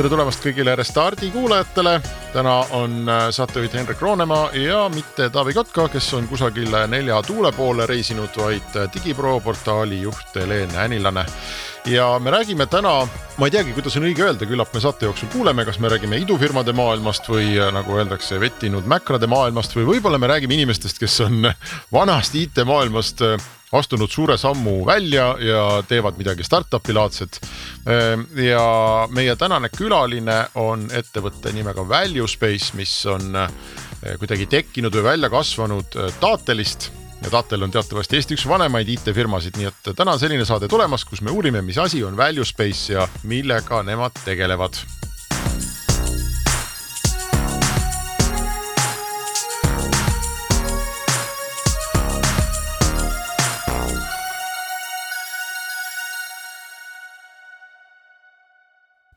tere tulemast kõigile Restardi kuulajatele. täna on äh, saatejuhid Henrik Roonemaa ja mitte Taavi Kotka, kes on kusagil nelja tuule poole reisinud, vaid äh, Digipro portaali juht Helen Änilane. ja me räägime täna, ma ei teagi, kuidas on õige öelda, küllap me saate jooksul kuuleme, kas me räägime idufirmade maailmast või äh, nagu öeldakse, vettinud mäkrade maailmast või võib-olla me räägime inimestest, kes on vanast IT-maailmast astunud suure sammu välja ja teevad midagi startup'i laadset. Ja meie tänane külaline on ettevõtte nimega Value Space, mis on eh, kuidagi tekkinud või välja kasvanud eh, Taatelist ja Taatel on teatavasti Eesti üks vanemaid IT-firmasid, nii et täna on selline saade tulemas, kus me uurime, mis asi on Value Space ja millega nemad tegelevad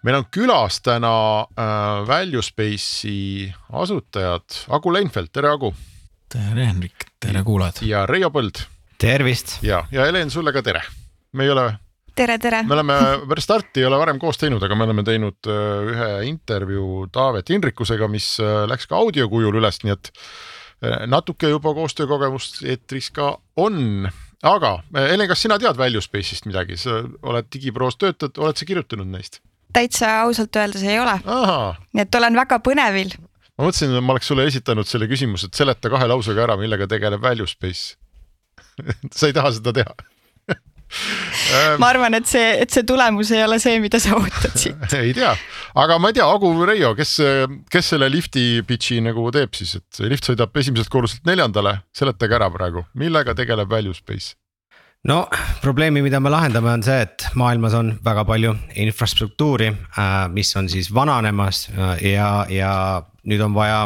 meil on külas täna äh, Value Space'i asutajad Agu Leinfeld, tere Agu. tere Henrik, tere kuulajad. ja Reio Põld. tervist. ja, ja Helen sulle ka tere. me ei ole. tere, tere. me oleme Restarti ei ole varem koos teinud, aga me oleme teinud äh, ühe intervjuu Taavet Hinrikusega, mis äh, läks ka audio kujul üles, nii et äh, natuke juba koostöökogemust eetris ka on aga Helen, kas sina tead Value Space'ist midagi, sa oled digiproos töötad, oled sa kirjutanud neist? Täitsa ausalt öeldes ei ole. nii et olen väga põnevil. ma mõtlesin, et ma oleks sulle esitanud selle küsimuse, et seleta kahe lausega ära, millega tegeleb Value Space sa ei taha seda teha ma arvan, et see, et see tulemus ei ole see, mida sa ootad siit ei tea, aga ma ei tea, Agu või Reio, kes, kes selle lifti pitch'i nagu teeb siis, et lift sõidab esimeselt korruselt neljandale, seletage ära praegu, millega tegeleb Value Space? No probleemi, mida me lahendame, on see, et maailmas on väga palju infrastruktuuri, äh, mis on siis vananemas äh, ja, ja nüüd on vaja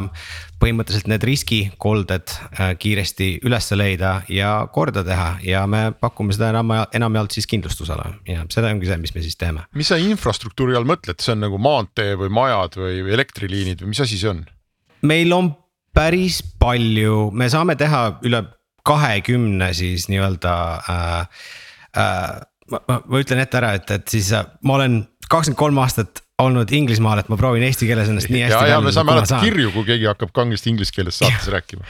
põhimõtteliselt need riskikolded äh, kiiresti üles leida ja korda teha ja me pakume seda enam, enamjaolt siis kindlustusele ja seda ongi see, mis me siis teeme. mis sa infrastruktuuri all mõtled, see on nagu maantee või majad või elektriliinid või mis asi see on? meil on päris palju, me saame teha üle kahekümne siis nii-öelda äh,. Äh, ma, ma, ma ütlen ette ära, et, et siis äh, ma olen kakskümmend kolm aastat olnud Inglismaal, et ma proovin eesti keeles ennast nii hästi. ja, ja me saame alati kirju, kui keegi hakkab kangesti inglise keeles saates rääkima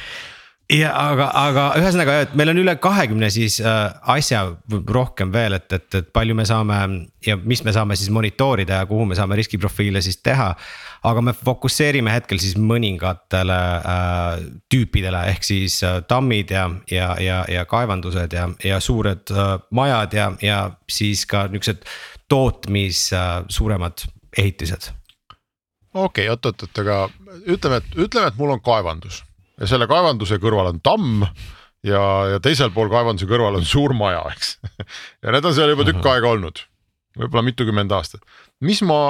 ja aga, aga ühesõnaga, et meil on üle kahekümne siis äh, asja rohkem veel, et, et, et palju me saame ja mis me saame siis monitoorida ja kuhu me saame riskiprofiile siis teha. aga me fokusseerime hetkel siis mõningatele äh, tüüpidele, ehk siis äh, tammid ja, ja, ja, ja kaevandused ja, ja suured äh, majad ja, ja siis ka niuksed tootmis äh, suuremad ehitised. okei okay,, oot-oot-oot, aga ütleme, et ütleme, et mul on kaevandus ja selle kaevanduse kõrval on tamm ja, ja teisel pool kaevanduse kõrval on suur maja, eks ja need on seal juba tükk aega olnud, võib-olla mitukümmend aastat. mis ma,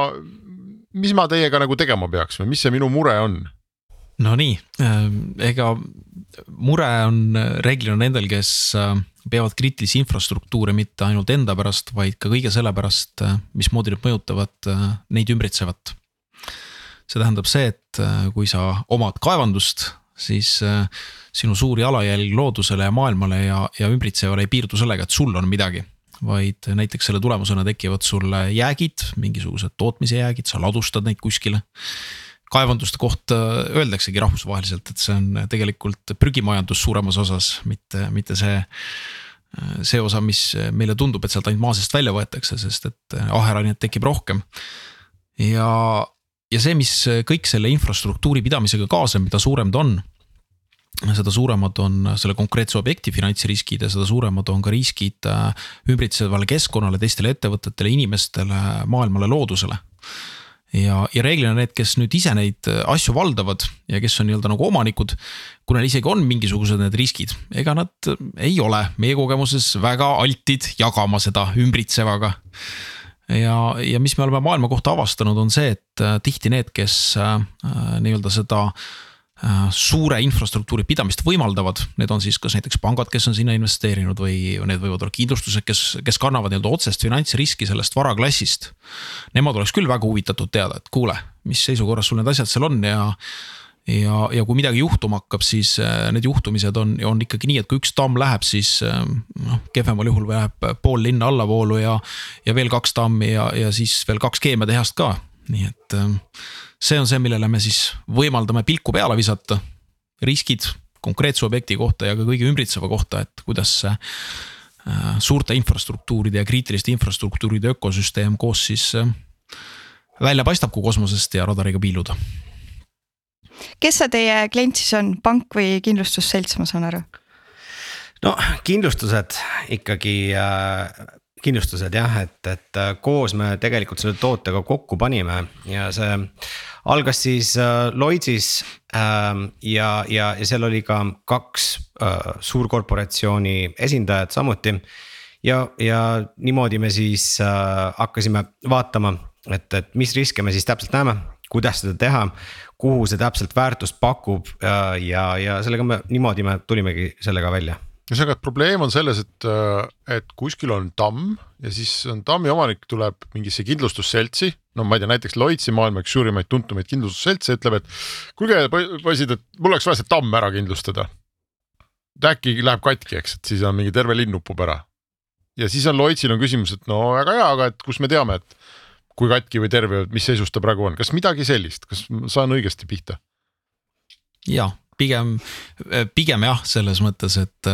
mis ma teiega nagu tegema peaks või mis see minu mure on? Nonii, äh, ega mure on reeglina nendel, kes äh, peavad kriitilisi infrastruktuure mitte ainult enda pärast, vaid ka kõige selle pärast, äh, mismoodi need mõjutavad neid ümbritsevat. see tähendab see, et kui sa omad kaevandust siis äh, sinu suur jalajälg loodusele ja maailmale ja, ja ümbritsevale ei piirdu sellega, et sul on midagi. vaid näiteks selle tulemusena tekivad sulle jäägid, mingisugused tootmise jäägid, sa ladustad neid kuskile. kaevanduste kohta öeldaksegi rahvusvaheliselt, et see on tegelikult prügimajandus suuremas osas, mitte, mitte see see osa, mis meile tundub, et sealt ainult maa seest välja võetakse, sest et aherainet tekib rohkem. ja, ja see, mis kõik selle infrastruktuuri pidamisega kaasneb, mida suurem ta on seda suuremad on selle konkreetse objekti finantsriskid ja seda suuremad on ka riskid äh, ümbritsevale keskkonnale, teistele ettevõtetele, inimestele, maailmale, loodusele. ja, ja reeglina need, kes nüüd ise neid asju valdavad ja kes on nii-öelda nagu omanikud, kui neil isegi on mingisugused need riskid, ega nad ei ole meie kogemuses väga altid jagama seda ümbritsevaga ja, ja mis me oleme maailma kohta avastanud, on see, et tihti need, kes nii-öelda seda suure infrastruktuuri pidamist võimaldavad, need on siis kas näiteks pangad, kes on sinna investeerinud või need võivad olla kindlustused, kes, kes kannavad nii-öelda otsest finantsriski sellest varaklassist. Nemad oleks küll väga huvitatud teada, et kuule, mis seisukorras sul need asjad seal on ja ja, ja kui midagi juhtuma hakkab, siis äh, need juhtumised on, on ikkagi nii, et kui üks tamm läheb, siis äh, noh, kehvemal juhul läheb pool linna allavoolu ja. ja veel kaks tammi ja, ja siis veel kaks keemiatehast ka, nii et äh, see on see, millele me siis võimaldame pilku peale visata. riskid konkreetse objekti kohta ja ka kõige ümbritseva kohta, et kuidas see suurte infrastruktuuride ja kriitiliste infrastruktuuride ökosüsteem koos siis välja paistab, kui kosmosest ja radariga piiluda kes see teie klient siis on, pank või kindlustusselts, ma saan aru? no kindlustused ikkagi äh, kindlustused jah, et, et äh, koos me tegelikult selle tootega kokku panime ja see algas siis äh, Lloydsis äh, ja, ja, ja seal oli ka kaks äh, suurkorporatsiooni esindajat samuti. ja, ja niimoodi me siis äh, hakkasime vaatama, et, et mis riske me siis täpselt näeme, kuidas seda teha kuhu see täpselt väärtust pakub ja, ja, ja sellega me niimoodi me tulimegi sellega välja ühesõnaga, et probleem on selles, et, et kuskil on tamm ja siis on tammi omanik tuleb mingisse kindlustusseltsi. no ma ei tea, näiteks Lloydsi maailma üks suurimaid tuntumaid kindlustusseltse ütleb, et kuulge poisid, et mul oleks vaja see tamm ära kindlustada. äkki läheb katki, eks, et siis on mingi terve linn upub ära. ja siis on Lloydsil on küsimus, et no väga hea, aga et kus me teame, et kui katki või terve, mis seisus ta praegu on, kas midagi sellist, kas saan õigesti pihta? ja pigem, pigem jah, selles mõttes, et,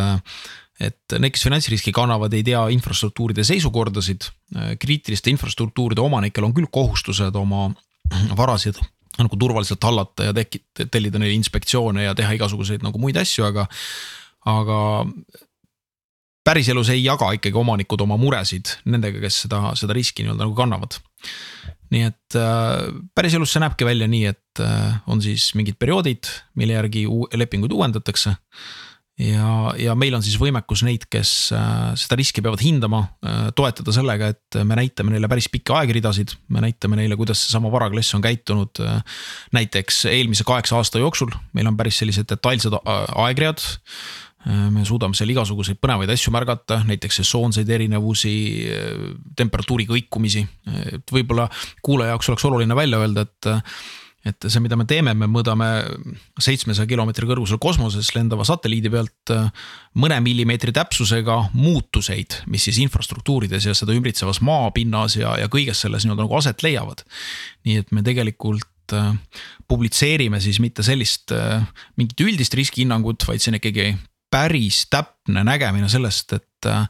et need, kes finantsriski kannavad, ei tea infrastruktuuride seisukordasid. kriitiliste infrastruktuuride omanikel on küll kohustused oma varasid nagu turvaliselt hallata ja tekit-, tellida neile inspektsioone ja teha igasuguseid nagu muid asju, aga, aga päriselus ei jaga ikkagi omanikud oma muresid nendega, kes seda, seda riski nii-öelda nagu kannavad nii et äh, päriselus see näebki välja nii, et äh, on siis mingid perioodid, mille järgi lepinguid uuendatakse. ja, ja meil on siis võimekus neid, kes äh, seda riski peavad hindama, toetada sellega, et me näitame neile päris pikki aegridasid. me näitame neile, kuidas seesama varaklass on käitunud näiteks eelmise kaheksa aasta jooksul, meil on päris sellised detailsed aegread me suudame seal igasuguseid põnevaid asju märgata, näiteks sesoonseid erinevusi, äh, temperatuuri kõikumisi. et võib-olla kuulaja jaoks oleks oluline välja öelda, et et see, mida me teeme, me mõõdame seitsmesaja kilomeetri kõrgusel kosmoses lendava satelliidi pealt äh, mõne millimeetri täpsusega muutuseid, mis siis infrastruktuurides ja seda ümbritsevas maapinnas ja, ja kõiges selles nii-öelda nagu aset leiavad. nii et me tegelikult publitseerime siis mitte sellist mingit üldist riskihinnangut, vaid on ikkagi päris täpne nägemine sellest, et äh,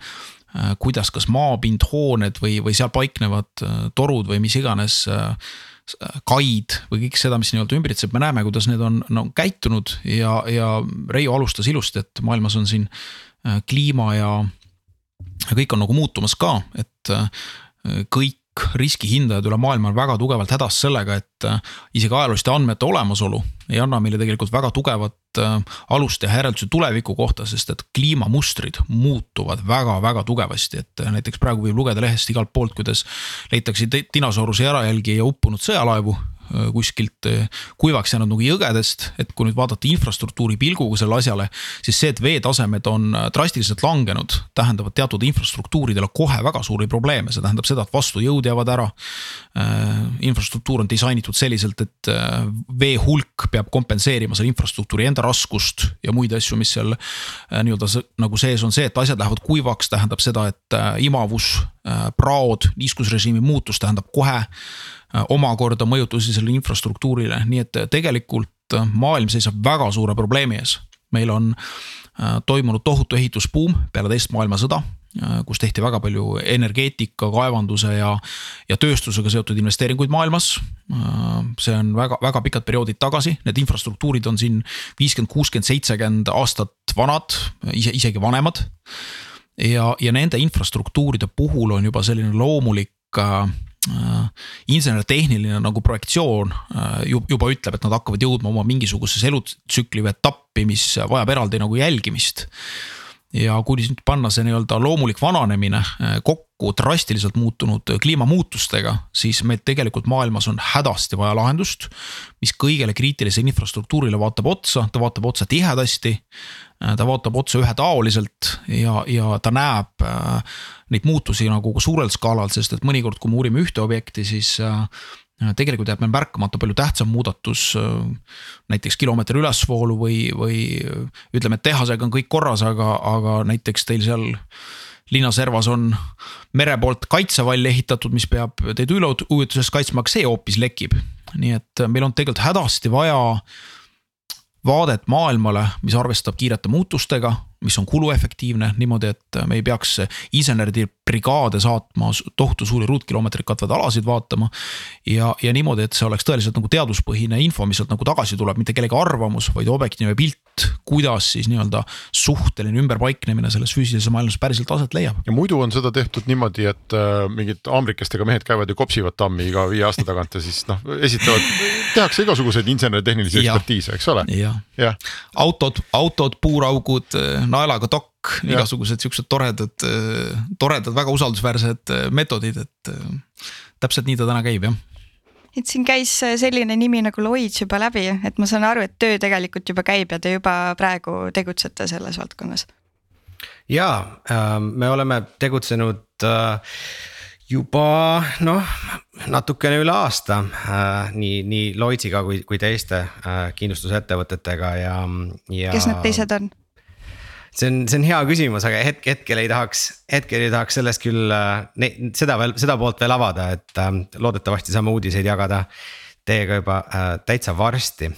kuidas kas maapind, hooned või, või seal paiknevad äh, torud või mis iganes äh, kaid või kõik seda, mis nii-öelda ümbritseb, me näeme, kuidas need on no, käitunud ja, ja Reiu alustas ilusti, et maailmas on siin kliima ja kõik on nagu muutumas ka, et kõik riskihindajad üle maailma on väga tugevalt hädas sellega, et äh, isegi ajalooliste andmete olemasolu ei anna meile tegelikult väga tugevat äh, alust teha järeldusi tuleviku kohta, sest et kliimamustrid muutuvad väga-väga tugevasti, et äh, näiteks praegu võib lugeda lehest igalt poolt, kuidas leitakse dinosauruse järajälgi ja uppunud sõjalaevu kuskilt äh, kuivaks jäänud nagu jõgedest, et kui nüüd vaadata infrastruktuuri pilguga selle asjale, siis see, et veetasemed on äh, drastiliselt langenud, tähendavad teatud infrastruktuuridele kohe väga suuri probleeme, see tähendab seda, et vastujõud jäävad ära. infrastruktuur on disainitud selliselt, et vee hulk peab kompenseerima selle infrastruktuuri enda raskust ja muid asju, mis seal nii-öelda nagu sees on see, et asjad lähevad kuivaks, tähendab seda, et imavus, praod, niiskusrežiimi muutus tähendab kohe Äh, omakorda mõjutusi sellele infrastruktuurile, nii et tegelikult äh, maailm seisab väga suure probleemi ees. meil on äh, toimunud tohutu ehitusbuum peale teist maailmasõda, kus tehti väga palju energeetika, kaevanduse ja, ja tööstusega seotud investeeringuid maailmas. see on väga, väga pikad perioodid tagasi, need infrastruktuurid on siin viiskümmend, kuuskümmend, seitsekümmend aastat vanad, ise, isegi vanemad. ja, ja nende infrastruktuuride puhul on juba selline loomulik Äh, insener-tehniline nagu projektsioon äh, juba ütleb, et nad hakkavad jõudma oma mingisugusesse elutsükli või etappi, mis vajab eraldi nagu jälgimist. ja kui nüüd panna see nii-öelda loomulik vananemine äh, kokku drastiliselt muutunud kliimamuutustega, siis meil tegelikult maailmas on hädasti vaja lahendust. mis kõigele kriitilisele infrastruktuurile vaatab otsa, ta vaatab otsa tihedasti. Äh, ta vaatab otsa ühetaoliselt ja, ja ta näeb äh, neid muutusi nagu suurel skaalal, sest et mõnikord, kui me uurime ühte objekti, siis tegelikult jääb meil märkamata palju tähtsam muudatus. näiteks kilomeeter ülesvoolu või, või ütleme, et tehasega on kõik korras, aga, aga näiteks teil seal linnaservas on mere poolt kaitsevall ehitatud, mis peab teid üleujutusest kaitsma, aga see hoopis lekib. nii et meil on tegelikult hädasti vaja vaadet maailmale, mis arvestab kiirete muutustega mis on kuluefektiivne niimoodi, et me ei peaks inseneride brigaade saatma tohutu suuri ruutkilomeetreid katvaid alasid vaatama. ja, ja niimoodi, et see oleks tõeliselt nagu teaduspõhine info, mis sealt nagu tagasi tuleb, mitte kellegi arvamus, vaid objektiivne pilt, kuidas siis nii-öelda suhteline ümberpaiknemine selles füüsilises maailmas päriselt aset leiab. ja muidu on seda tehtud niimoodi, et äh, mingid haamrikestega mehed käivad ja kopsivad tammi iga viie aasta tagant ja siis noh, esitavad, tehakse igasuguseid insener-tehnilisi ekspertiise, eks ole. jah ja., autod, autod, puuraugud naelaga dokk, igasugused siuksed toredad, toredad, väga usaldusväärsed meetodid, et täpselt nii ta täna käib, jah et siin käis selline nimi nagu Lloyds juba läbi, et ma saan aru, et töö tegelikult juba käib ja te juba praegu tegutsete selles valdkonnas. ja äh, me oleme tegutsenud äh, juba noh, natukene üle aasta äh, nii, nii Lloydsiga kui, kui teiste äh, kindlustusettevõtetega ja, ja. kes need teised on? see on, see on hea küsimus, aga hetk, hetkel ei tahaks, hetkel ei tahaks sellest küll ne, seda veel, seda poolt veel avada, et äh, loodetavasti saame uudiseid jagada teiega juba äh, täitsa varsti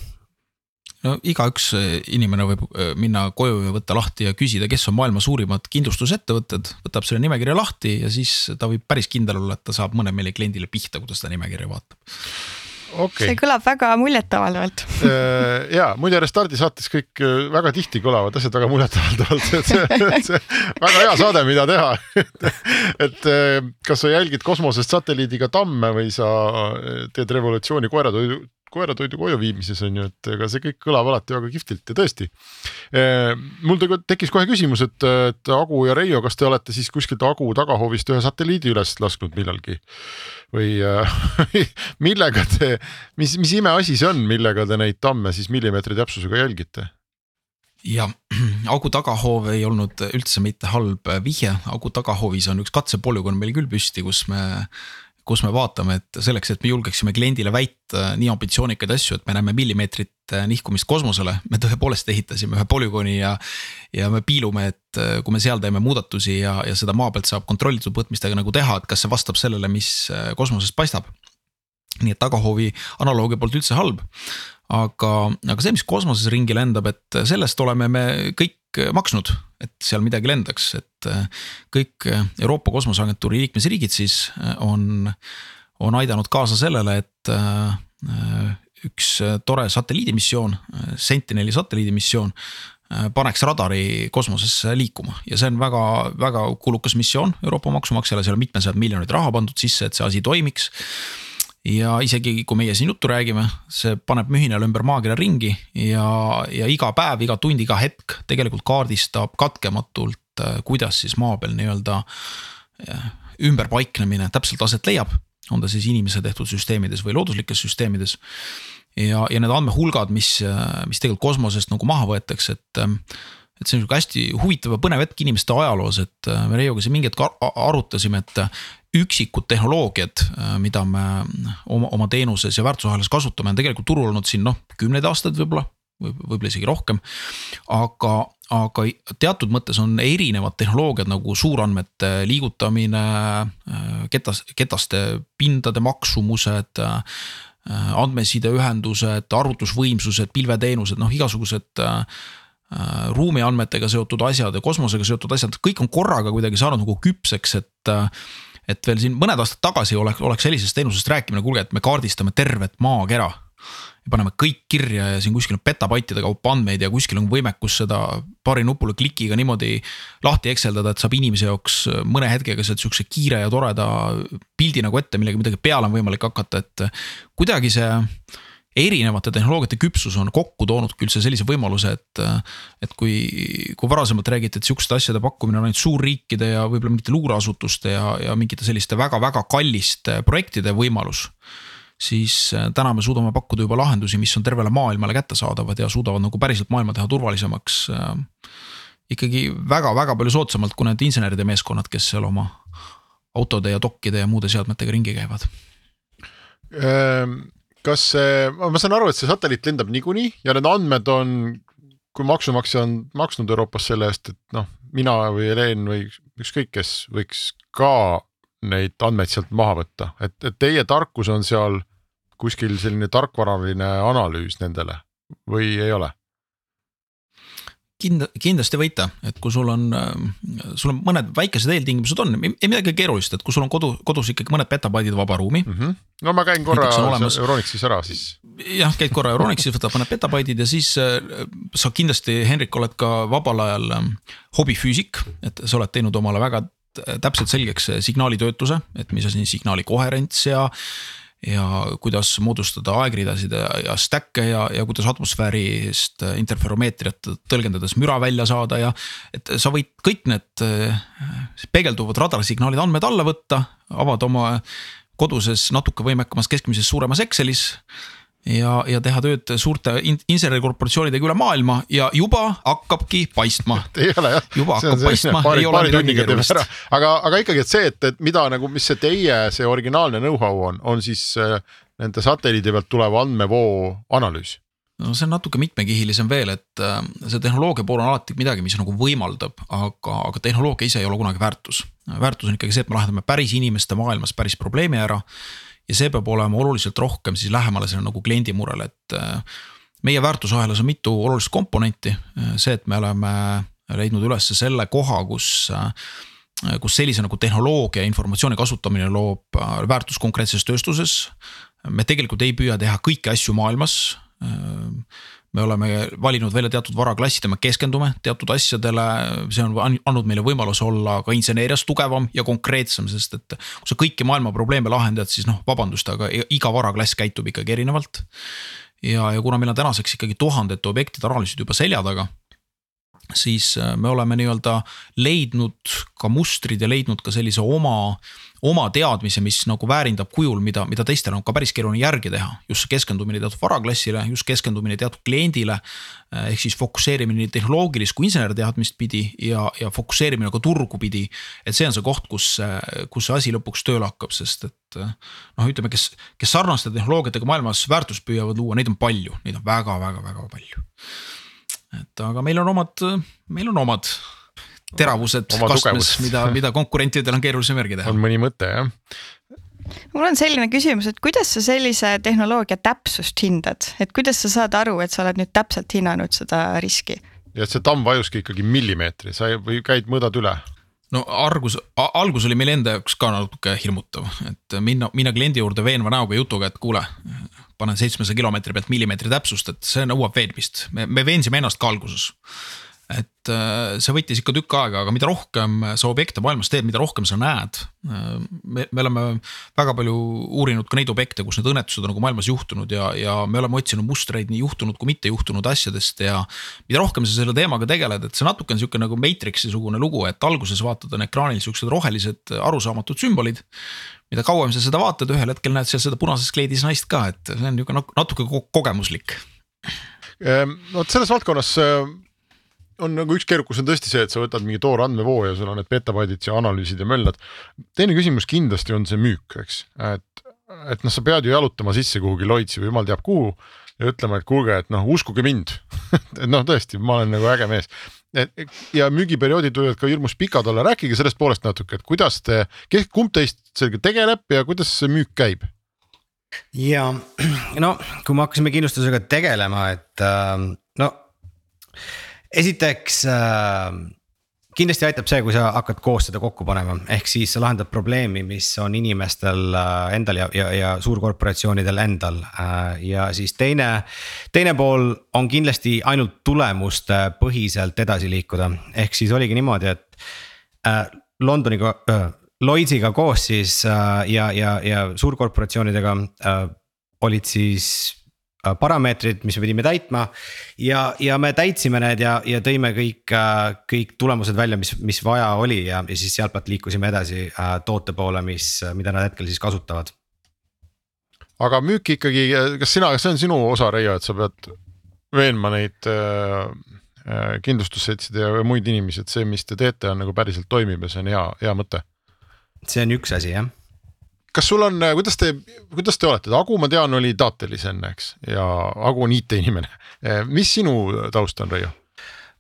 no igaüks äh, inimene võib äh, minna koju ja võtta lahti ja küsida, kes on maailma suurimad kindlustusettevõtted, võtab selle nimekirja lahti ja siis ta võib päris kindel olla, et ta saab mõne meile kliendile pihta, kui ta seda nimekirja vaatab. Okay.. see kõlab väga muljetavaldavalt. Äh, ja muide Restardi saates kõik väga tihti kõlavad asjad väga muljetavaldavalt, et see, see väga hea saade, mida teha. Et kas sa jälgid kosmosest satelliidiga tamme või sa teed revolutsiooni koeratoidu, koeratoidu koju viimises on ju, et ega see kõik kõlab alati väga kihvtilt ja tõesti. mul tekkis kohe küsimus, et, et Agu ja Reio, kas te olete siis kuskilt Agu tagahoovist ühe satelliidi üles lasknud millalgi? või millega te, mis, mis imeasi see on, millega te neid tamme siis millimeetri täpsusega jälgite? ja augu tagahoov ei olnud üldse mitte halb vihje, augu tagahoovis on üks katsepolügoon meil küll püsti, kus me kus me vaatame, et selleks, et me julgeksime kliendile väita nii ambitsioonikaid asju, et me näeme millimeetrit äh, nihkumist kosmosele, me tõepoolest ehitasime ühe polügooni ja. ja me piilume, et äh, kui me seal teeme muudatusi ja, ja seda maa pealt saab kontrollitud võtmistega nagu teha, et kas see vastab sellele, mis äh, kosmosest paistab. nii et tagahoovi analoogia polnud üldse halb aga, aga see, mis kosmoses ringi lendab, et sellest oleme me kõik maksnud, et seal midagi lendaks, et äh, kõik äh, Euroopa Kosmoseagentuuri liikmesriigid siis äh, on, on aidanud kaasa sellele, et üks tore satelliidimissioon, Sentineli satelliidimissioon paneks radari kosmosesse liikuma. Ja see on väga, väga kulukas missioon Euroopa maksumaksjale, seal on mitmesajad miljonid raha pandud sisse, et see asi toimiks ja isegi kui meie siin juttu räägime, see paneb mühinal ümber maakera ringi ja, ja iga päev, iga tund, iga hetk tegelikult kaardistab katkematult, äh, kuidas siis maa peal nii-öelda äh, ümberpaiknemine täpselt aset leiab. on ta siis inimese tehtud süsteemides või looduslikes süsteemides. ja, ja need andmehulgad, mis, äh, mis tegelikult kosmosest nagu maha võetakse, et et see on sihuke hästi huvitav ja põnev hetk inimeste ajaloos, et me Reiuga siin mingi hetk arutasime, et üksikud tehnoloogiad, äh, mida me oma, oma teenuses ja väärtusahelas kasutame, on tegelikult turul olnud siin noh, kümneid aastaid võib-olla või võib-olla isegi rohkem. aga, aga teatud mõttes on erinevad tehnoloogiad nagu suurandmete liigutamine, äh, ketas, ketaste pindade maksumused äh, andmesideühendused, arvutusvõimsused, pilveteenused, noh, igasugused äh, ruumiandmetega seotud asjad ja kosmosega seotud asjad, kõik on korraga kuidagi saanud nagu küpseks, et et veel siin mõned aastad tagasi oleks, oleks sellisest teenusest rääkimine, kuulge, et me kaardistame tervet maakera. ja paneme kõik kirja ja siin kuskil on petabaitide kaupa andmeid ja kuskil on võimekus seda paari nupule klikiga niimoodi lahti ekseldada, et saab inimese jaoks mõne hetkega sealt sihukese kiire ja toreda pildi nagu ette, millega midagi peale on võimalik hakata, et kuidagi see erinevate tehnoloogiate küpsus on kokku toonudki üldse sellise võimaluse, et. et kui, kui varasemalt räägiti, et sihukeste asjade pakkumine on ainult suurriikide ja võib-olla mingite luureasutuste ja, ja mingite selliste väga-väga kalliste projektide võimalus siis äh, täna me suudame pakkuda juba lahendusi, mis on tervele maailmale kättesaadavad ja suudavad nagu päriselt maailma teha turvalisemaks. Äh, ikkagi väga-väga palju soodsamalt kui need inseneride meeskonnad, kes seal oma autode ja dokkide ja muude seadmetega ringi käivad. Kas see, ma saan aru, et see satelliit lendab niikuinii ja need andmed on, kui maksumaksja on maksnud Euroopas selle eest, et noh, mina või Helen või ükskõik kes võiks ka neid andmeid sealt maha võtta, et, et teie tarkus on seal kuskil selline tarkvaraline analüüs nendele või ei ole? Kind-, kindlasti võite, et kui sul on, sul on mõned väikesed eeltingimused on, ei midagi keerulist, et kui sul on kodu, kodus ikkagi mõned petabaidid vaba ruumi mm. -hmm. no ma käin korra Euronixis ära siis. jah, käid korra Euronixis, võtad mõned petabaidid ja siis äh, sa kindlasti, Henrik, oled ka vabal ajal äh, hobifüüsik, et sa oled teinud omale väga täpselt selgeks signaalitöötluse, et mis asi on signaali koherents ja ja kuidas moodustada aegridasid ja, ja stack'e ja, ja kuidas atmosfäärist interferomeetriat tõlgendades müra välja saada ja. et sa võid kõik need eh, peegelduvad radarisignaalid andmed alla võtta, avada oma koduses natuke võimekamas keskmisest suuremas Excelis ja, ja teha tööd suurte insenerikorporatsioonidega üle maailma ja juba hakkabki paistma. ei ole jah. juba hakkab paistma, ei ole midagi keerulist. aga, aga ikkagi, et see, et, et mida nagu, mis see teie, see originaalne know-how on, on siis äh, nende satelliidi pealt tuleva andmevoo analüüs no see on natuke mitmekihilisem veel, et äh, see tehnoloogia pool on alati midagi, mis nagu võimaldab, aga, aga tehnoloogia ise ei ole kunagi väärtus. väärtus on ikkagi see, et me lahendame päris inimeste maailmas päris probleemi ära ja see peab olema oluliselt rohkem siis lähemale sellele nagu kliendi murele, et äh, meie väärtusahelas on mitu olulist komponenti, äh, see, et me oleme leidnud üles selle koha, kus äh, kus sellise nagu tehnoloogia ja informatsiooni kasutamine loob väärtust konkreetses tööstuses. me tegelikult ei püüa teha kõiki asju maailmas me oleme valinud välja teatud varaklassid ja me keskendume teatud asjadele, see on andnud meile võimaluse olla ka inseneerias tugevam ja konkreetsem, sest et. kui sa kõiki maailma probleeme lahendad, siis noh, vabandust, aga iga varaklass käitub ikkagi erinevalt. ja, ja kuna meil on tänaseks ikkagi tuhandete objektide analüüsid juba selja taga siis äh, me oleme nii-öelda leidnud ka mustrid ja leidnud ka sellise oma, oma teadmise, mis nagu väärindab kujul, mida, mida teistel on ka päris keeruline järgi teha. just see keskendumine teatud varaklassile, just keskendumine teatud kliendile. Äh, ehk siis fokusseerimine nii tehnoloogilist kui insenerteadmist pidi ja, ja fokusseerimine ka turgu pidi. et see on see koht, kus, kus see asi lõpuks tööle hakkab, sest et äh, noh, ütleme, kes, kes sarnaste tehnoloogiatega maailmas väärtust püüavad luua, neid on palju, neid on väga-väga-väga palju et aga meil on omad, meil on omad teravused Oma kastmes, mida, mida konkurentidel on keerulisem järgi teha. on mõni mõte jah mul on selline küsimus, et kuidas sa sellise tehnoloogia täpsust hindad, et kuidas sa saad aru, et sa oled nüüd täpselt hinnanud seda riski? ja et see tamm vajuski ikkagi millimeetri, sa ei, või käid, mõõdad üle? No argus, algus oli meil enda jaoks ka natuke hirmutav, et minna, minna kliendi juurde veenva näoga jutuga, et kuule, panen seitsmesaja kilomeetri pealt millimeetri täpsust, et see nõuab veenmist, me, me veensime ennast ka alguses et äh, see võttis ikka tükk aega, aga mida rohkem sa objekte maailmas teed, mida rohkem sa näed. Me, me oleme väga palju uurinud ka neid objekte, kus need õnnetused on nagu maailmas juhtunud ja, ja me oleme otsinud mustreid nii juhtunud kui mitte juhtunud asjadest ja. mida rohkem sa selle teemaga tegeled, et see natuke on sihuke nagu Matrixi sugune lugu, et alguses vaatad on ekraanil siuksed rohelised arusaamatud sümbolid mida kauem sa seda vaatad, ühel hetkel näed seal seda punases kleidis naist ka, et see on nihuke natuke kogemuslik. Ehm, vot selles valdkonnas on nagu üks keerukus on tõesti see, et sa võtad mingi toore andmevoo ja sul on need petabaidid ja analüüsid ja möllad. teine küsimus kindlasti on see müük, eks, et, et noh, sa pead ju jalutama sisse kuhugi Lloydsi või jumal teab kuhu ja ütlema, et kuulge, et noh, uskuge mind et noh, tõesti, ma olen nagu äge mees. ja müügiperioodid võivad ka hirmus pikad olla, rääkige sellest poolest natuke, et kuidas te, kes, kumb teist sellega tegeleb ja kuidas see müük käib? ja no kui me hakkasime kindlustusega tegelema, et äh, no esiteks äh, kindlasti aitab see, kui sa hakkad koos seda kokku panema, ehk siis sa lahendad probleemi, mis on inimestel äh, endal ja, ja, ja suurkorporatsioonidel endal. Äh, ja siis teine, teine pool on kindlasti ainult tulemuste põhiselt edasi liikuda, ehk siis oligi niimoodi, et äh, Londoniga äh,, Lloydsiga koos siis ja, ja, ja suurkorporatsioonidega äh, olid siis parameetrid, mis me pidime täitma. ja, ja me täitsime need ja, ja tõime kõik, kõik tulemused välja, mis, mis vaja oli ja, ja siis sealtpoolt liikusime edasi toote poole, mis, mida nad hetkel siis kasutavad. aga müük ikkagi, kas sina, kas see on sinu osa, Reio, et sa pead veenma neid äh, kindlustusseltside ja muid inimesi, et see, mis te teete, on nagu päriselt toimib ja see on hea, hea mõte? see on üks asi jah kas sul on, kuidas te, kuidas te olete, Agu, ma tean, oli Datelis enne, eks, ja Agu on IT-inimene. mis sinu taust on, Reio?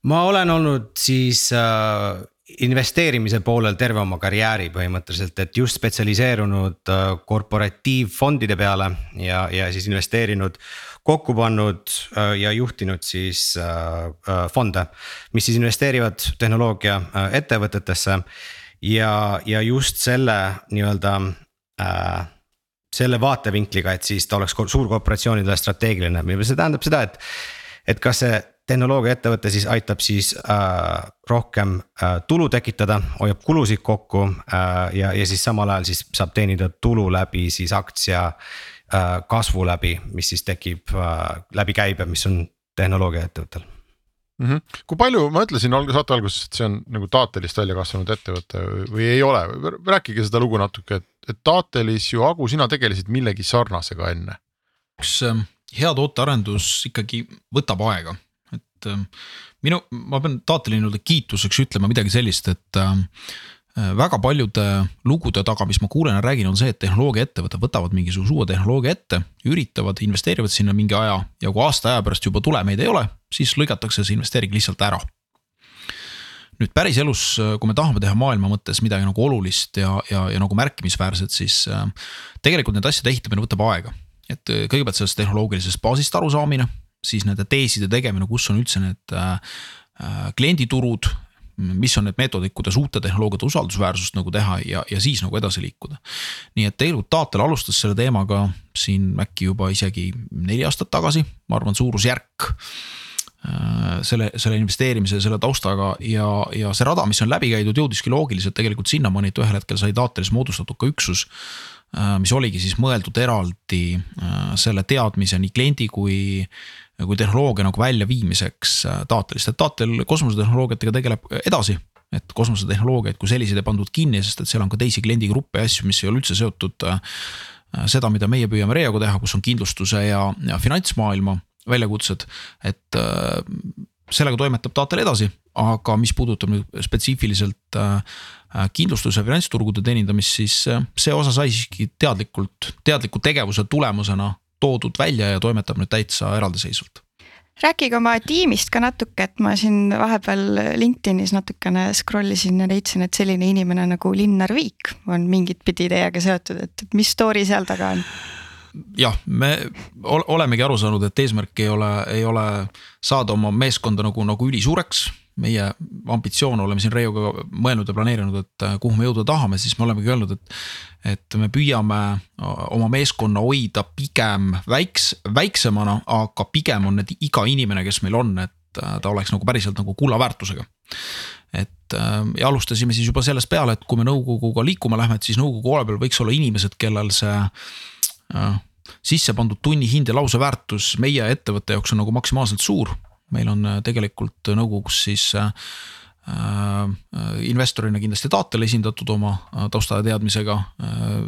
ma olen olnud siis äh, investeerimise poolel terve oma karjääri põhimõtteliselt, et just spetsialiseerunud äh, korporatiivfondide peale ja, ja siis investeerinud. kokku pannud äh, ja juhtinud siis äh, äh fonde, mis siis investeerivad tehnoloogia äh, ettevõtetesse. ja, ja just selle nii-öelda äh, selle vaatevinkliga, et siis ta oleks suurkorporatsioonidele strateegiline, see tähendab seda, et. et kas see tehnoloogiaettevõte siis aitab siis äh, rohkem äh, tulu tekitada, hoiab kulusid kokku äh, ja, ja siis samal ajal siis saab teenida tulu läbi siis aktsia äh, kasvu läbi, mis siis tekib äh, läbi käibe, mis on tehnoloogiaettevõttel mm. -hmm. kui palju, ma ütlesin alg-, saate alguses, et see on nagu Taatelist välja kasvanud ettevõte või ei ole, rääkige seda lugu natuke, et, et Taatelis ju, Agu, sina tegelesid millegi sarnasega enne. üks ähm, hea tootearendus ikkagi võtab aega, et ähm, minu, ma pean Taateli nii-öelda kiituseks ütlema midagi sellist, et ähm, Äh, väga paljude lugude taga, mis ma kuulen ja räägin, on see, et tehnoloogiaettevõtted võtavad mingisuguse uue tehnoloogia ette, üritavad, investeerivad sinna mingi aja ja kui aasta aja pärast juba tulemeid ei ole, siis lõigatakse see investeering lihtsalt ära. Nüüd päriselus, kui me tahame teha maailma mõttes midagi nagu olulist ja, ja, ja nagu märkimisväärset, siis äh, tegelikult nende asjade ehitamine võtab aega. et äh, kõigepealt sellest tehnoloogilisest baasist arusaamine, siis nende teeside tegemine, kus on üldse need klienditurud mis on need meetodid, kuidas uute tehnoloogiate usaldusväärsust nagu teha ja, ja siis nagu edasi liikuda. nii et tegelikult Taatel alustas selle teemaga siin äkki juba isegi neli aastat tagasi, ma arvan, suurusjärk äh, selle, selle investeerimise, selle taustaga ja, ja see rada, mis on läbi käidud, jõudiski loogiliselt tegelikult sinnamaani, et ühel hetkel sai Taatelis moodustatud ka üksus. Äh, mis oligi siis mõeldud eraldi äh, selle teadmise nii kliendi kui kui tehnoloogia nagu väljaviimiseks äh, taatelist, et taatel kosmosetehnoloogiatega tegeleb edasi et kosmosetehnoloogiaid kui selliseid ei pandud kinni, sest et seal on ka teisi kliendigruppe ja asju, mis ei ole üldse seotud äh, seda, mida meie püüame Reaga teha, kus on kindlustuse ja, ja finantsmaailma väljakutsed, et äh, sellega toimetab Taatel edasi, aga mis puudutab nüüd spetsiifiliselt kindlustuse ja finantsturgude teenindamist, siis see osa sai siiski teadlikult, teadliku tegevuse tulemusena toodud välja ja toimetab nüüd täitsa eraldiseisvalt rääkige oma tiimist ka natuke, et ma siin vahepeal LinkedInis natukene scroll isin ja leidsin, et selline inimene nagu Linnar Viik on mingit pidi teiega seotud, et mis story seal taga on? Jah, me olemegi aru saanud, et eesmärk ei ole, ei ole saada oma meeskonda nagu, nagu ülisuureks meie ambitsioon, oleme siin Reioga mõelnud ja planeerinud, et äh, kuhu me jõuda tahame, siis me olemegi öelnud, et. et me püüame äh, oma meeskonna hoida pigem väiks, väiksemana, aga pigem on need iga inimene, kes meil on, et äh, ta oleks nagu päriselt nagu kulla väärtusega. et ja alustasime siis juba sellest peale, et kui me nõukoguga liikuma lähme, et siis nõukogu poole peal võiks olla inimesed, kellel see sisse pandud tunnihind ja lauseväärtus meie ettevõtte jaoks on nagu maksimaalselt suur meil on äh, tegelikult nõukogus siis äh, äh, investorina kindlasti Taatel esindatud oma tausta ja teadmisega.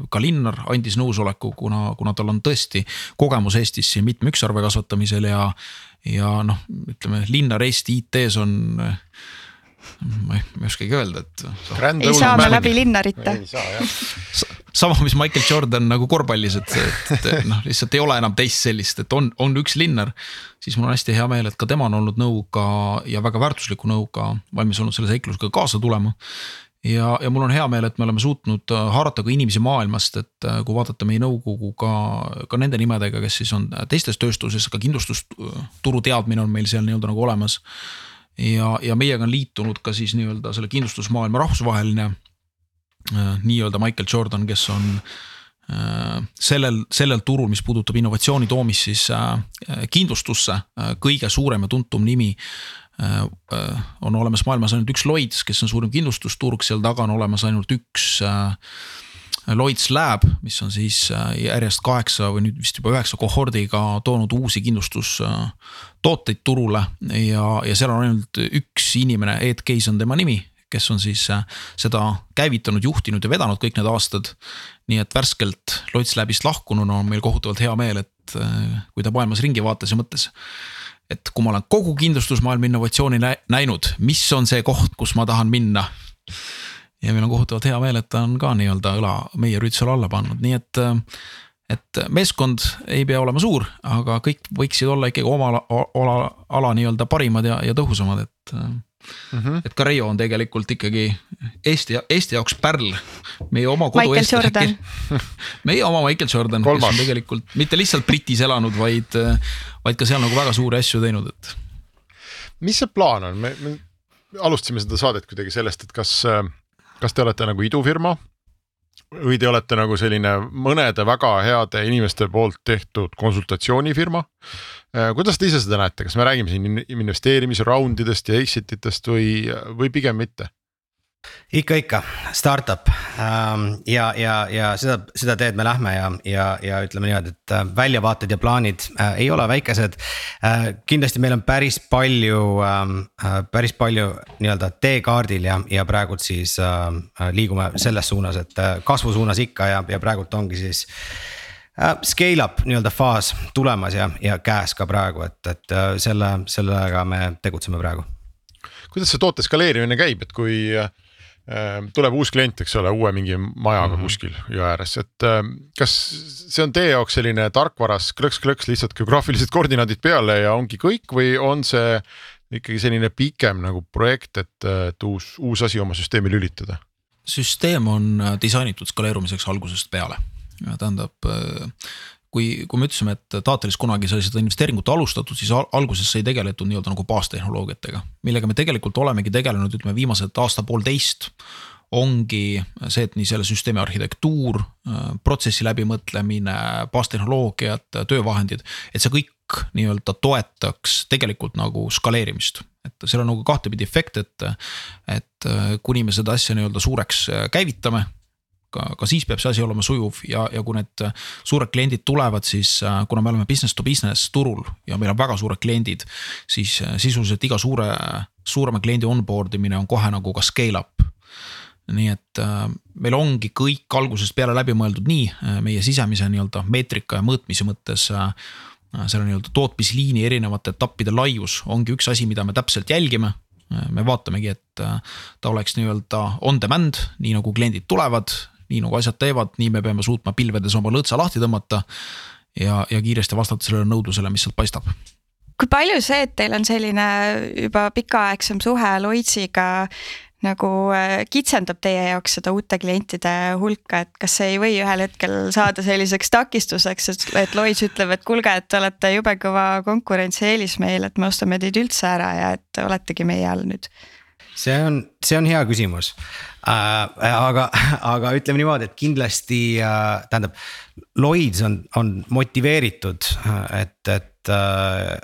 ka Linnar andis nõusoleku, kuna, kuna tal on tõesti kogemus Eestis siin mitme ükssarve kasvatamisel ja. ja noh, ütleme Linnar Eesti IT-s on ma ei, ma ei oskagi öelda, et. ei saa me läbi Linnarita. sama, mis Michael Jordan nagu korvpallis, et, et, et noh, lihtsalt ei ole enam teist sellist, et on, on üks Linnar. siis mul on hästi hea meel, et ka tema on olnud nõuga ja väga väärtusliku nõuga valmis olnud selle seiklusega kaasa tulema ja, ja mul on hea meel, et me oleme suutnud haarata ka inimesi maailmast, et kui vaadata meie nõukogu ka, ka nende nimedega, kes siis on teistes tööstuses, ka kindlustusturu teadmine on meil seal nii-öelda nagu olemas ja, ja meiega on liitunud ka siis nii-öelda selle kindlustusmaailma rahvusvaheline äh, nii-öelda Michael Jordan, kes on äh, sellel, sellel turul, mis puudutab innovatsiooni toomist siis äh, kindlustusse, kõige suurem ja tuntum nimi. on olemas maailmas ainult üks Lloyds, kes on suurim kindlustusturg, seal taga on olemas ainult üks Lloyds Lab, mis on siis äh, järjest kaheksa või nüüd vist juba üheksa kohordiga toonud uusi kindlustustooteid turule ja, ja seal on ainult üks inimene, Ed Case on tema nimi kes on siis äh, seda käivitanud, juhtinud ja vedanud kõik need aastad. nii et värskelt Lloyds Labist lahkununa on meil kohutavalt hea meel, et äh, kui ta maailmas ringi vaatas ja mõtles. et kui ma olen kogu kindlustusmaailma innovatsiooni näinud, mis on see koht, kus ma tahan minna. Ja meil on kohutavalt hea meel, et ta on ka nii-öelda õla meie üritusele alla pannud, nii et äh, et meeskond ei pea olema suur, aga kõik võiksid olla ikkagi oma ala, ala, ala nii-öelda parimad ja, ja tõhusamad, et Mm -hmm. et ka Reio on tegelikult ikkagi Eesti, Eesti jaoks pärl. meie oma kodu eestlased. meie oma Michael Jordan, kes on tegelikult mitte lihtsalt Britis elanud, vaid, vaid ka seal nagu väga suuri asju teinud, et. mis see plaan on, me, me alustasime seda saadet kuidagi sellest, et kas, kas te olete nagu idufirma või te olete nagu selline mõnede väga heade inimeste poolt tehtud konsultatsioonifirma. Äh, kuidas te ise seda näete, kas me räägime siin investeerimisraundidest ja exit itest või, või pigem mitte? Ikka, ikka startup ähm, ja, ja, ja seda, seda teed me lähme ja, ja, ja ütleme niimoodi, et äh, väljavaated ja plaanid äh, ei ole väikesed äh,. kindlasti meil on päris palju ähm, äh,, päris palju nii-öelda teekaardil ja, ja praegult siis liigume selles suunas, et kasvu suunas ikka ja, ja praegult ongi siis scale up nii-öelda faas tulemas ja, ja käes ka praegu, et, et selle, sellega me tegutseme praegu. kuidas see toote skaleerimine käib, et kui äh tuleb uus klient, eks ole, uue mingi majaga mm -hmm. kuskil jõe ääres, et ehm, kas see on teie jaoks selline tarkvaras klõks-klõks lihtsalt geograafilised koordinaadid peale ja ongi kõik või on see ikkagi selline pikem nagu projekt, et, et uus, uus asi oma süsteemi lülitada? süsteem on disainitud skaleerumiseks algusest peale, tähendab kui, kui me ütlesime, et Taatelis kunagi sai seda investeeringut alustatud, siis alguses sai tegeletud nii-öelda nagu baastehnoloogiatega, millega me tegelikult olemegi tegelenud, ütleme viimased aasta-poolteist ongi see, et nii selle süsteemi arhitektuur, protsessi läbimõtlemine, baastehnoloogiad, töövahendid, et see kõik nii-öelda toetaks tegelikult nagu skaleerimist. et seal on nagu kahtepidi efekt, et, et kuni me seda asja nii-öelda suureks käivitame ka, ka siis peab see asi olema sujuv ja, ja kui need suured kliendid tulevad, siis äh, kuna me oleme business to business turul ja meil on väga suured kliendid, siis äh, sisuliselt iga suure, suurema kliendi onboard imine on kohe nagu ka scale up. Nii et äh, meil ongi kõik algusest peale läbi mõeldud nii meie sisemise nii-öelda meetrika ja mõõtmise mõttes selle nii-öelda tootmisliini erinevate etappide laius ongi üks asi, mida me täpselt jälgime. Me vaatamegi, et ta oleks nii-öelda on demand, nii nagu kliendid tulevad, nii nagu asjad teevad, nii me peame suutma pilvedes oma lõõtsa lahti tõmmata. ja, ja kiiresti vastata sellele nõudlusele, mis sealt paistab kui palju see, et teil on selline juba pikaaegsem suhe Lloydsiga nagu äh, kitsendab teie jaoks seda uute klientide hulka, et kas see ei või ühel hetkel saada selliseks takistuseks, et, et Lloyds ütleb, et kuulge, et te olete jube kõva konkurentsieelis meil, et me ostame teid üldse ära ja et oletegi meie all nüüd see on, see on hea küsimus äh,. aga, aga ütleme niimoodi, et kindlasti äh, tähendab, Lloyds on, on motiveeritud, et, et äh,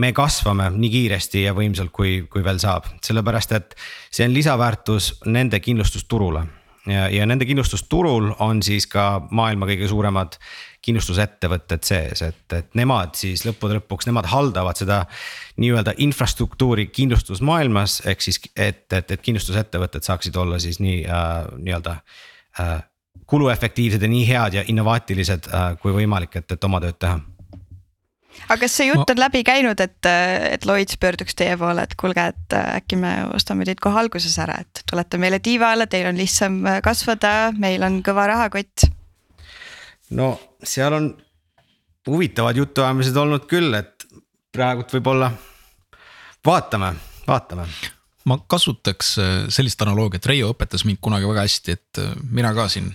me kasvame nii kiiresti ja võimsalt, kui, kui veel saab, sellepärast et see on lisaväärtus nende kindlustusturule ja, ja nende kindlustusturul on siis ka maailma kõige suuremad kindlustusettevõtted sees, et, et nemad siis lõppude lõpuks, nemad haldavad seda nii-öelda infrastruktuuri kindlustusmaailmas, ehk siis, et, et, et kindlustusettevõtted saaksid olla siis nii äh, nii-öelda äh, kuluefektiivsed ja nii head ja innovaatilised äh, kui võimalik, et, et oma tööd teha aga kas see jutt on läbi käinud, et, et Lloyds pöörduks teie poole, et kuulge, et äkki me ostame teid kohe alguses ära, et tulete meile tiiva alla, teil on lihtsam kasvada, meil on kõva rahakott. No seal on huvitavad jutuajamised olnud küll, et praegult võib-olla vaatame, vaatame ma kasutaks äh, sellist analoogiat, Reio õpetas mind kunagi väga hästi, et äh, mina ka siin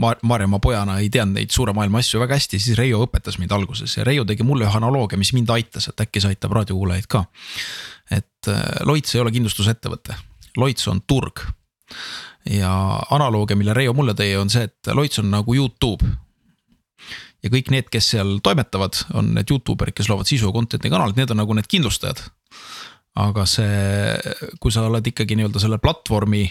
Mar Maarjamaa pojana ei teadnud neid suure maailma asju väga hästi, siis Reio õpetas mind alguses ja Reio tegi mulle ühe analoogia, mis mind aitas, et äkki see aitab raadiokuulajaid ka. et äh, Loits ei ole kindlustusettevõte, Loits on turg. ja analoogia, mille Reio mulle tõi, on see, et Loits on nagu Youtube ja kõik need, kes seal toimetavad, on need Youtuberid, kes loovad sisu ja content'i kanalid, need on nagu need kindlustajad. Aga see, kui sa oled ikkagi nii-öelda selle platvormi